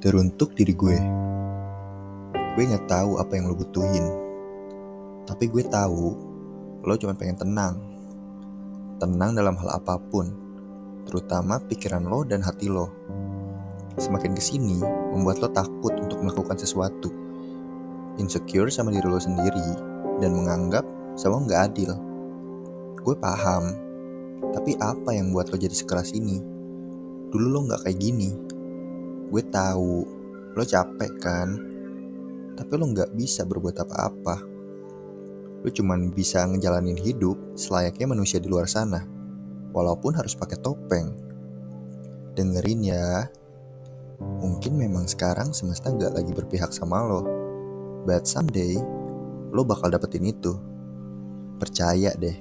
Teruntuk diri gue. Gue nggak tahu apa yang lo butuhin. Tapi gue tahu lo cuma pengen tenang. Tenang dalam hal apa pun, terutama pikiran lo dan hati lo. Semakin ke sini, membuat lo takut untuk melakukan sesuatu. Insecure sama diri lo sendiri, dan menganggap semua nggak adil. Gue paham, tapi apa yang buat lo jadi sekeras ini? Dulu lo nggak kayak gini. Gue tahu lo capek kan, tapi lo nggak bisa berbuat apa-apa. Lo cuman bisa ngejalanin hidup selayaknya manusia di luar sana, walaupun harus pakai topeng. Dengerin ya, mungkin memang sekarang semesta nggak lagi berpihak sama lo, but someday lo bakal dapetin itu. Percaya deh.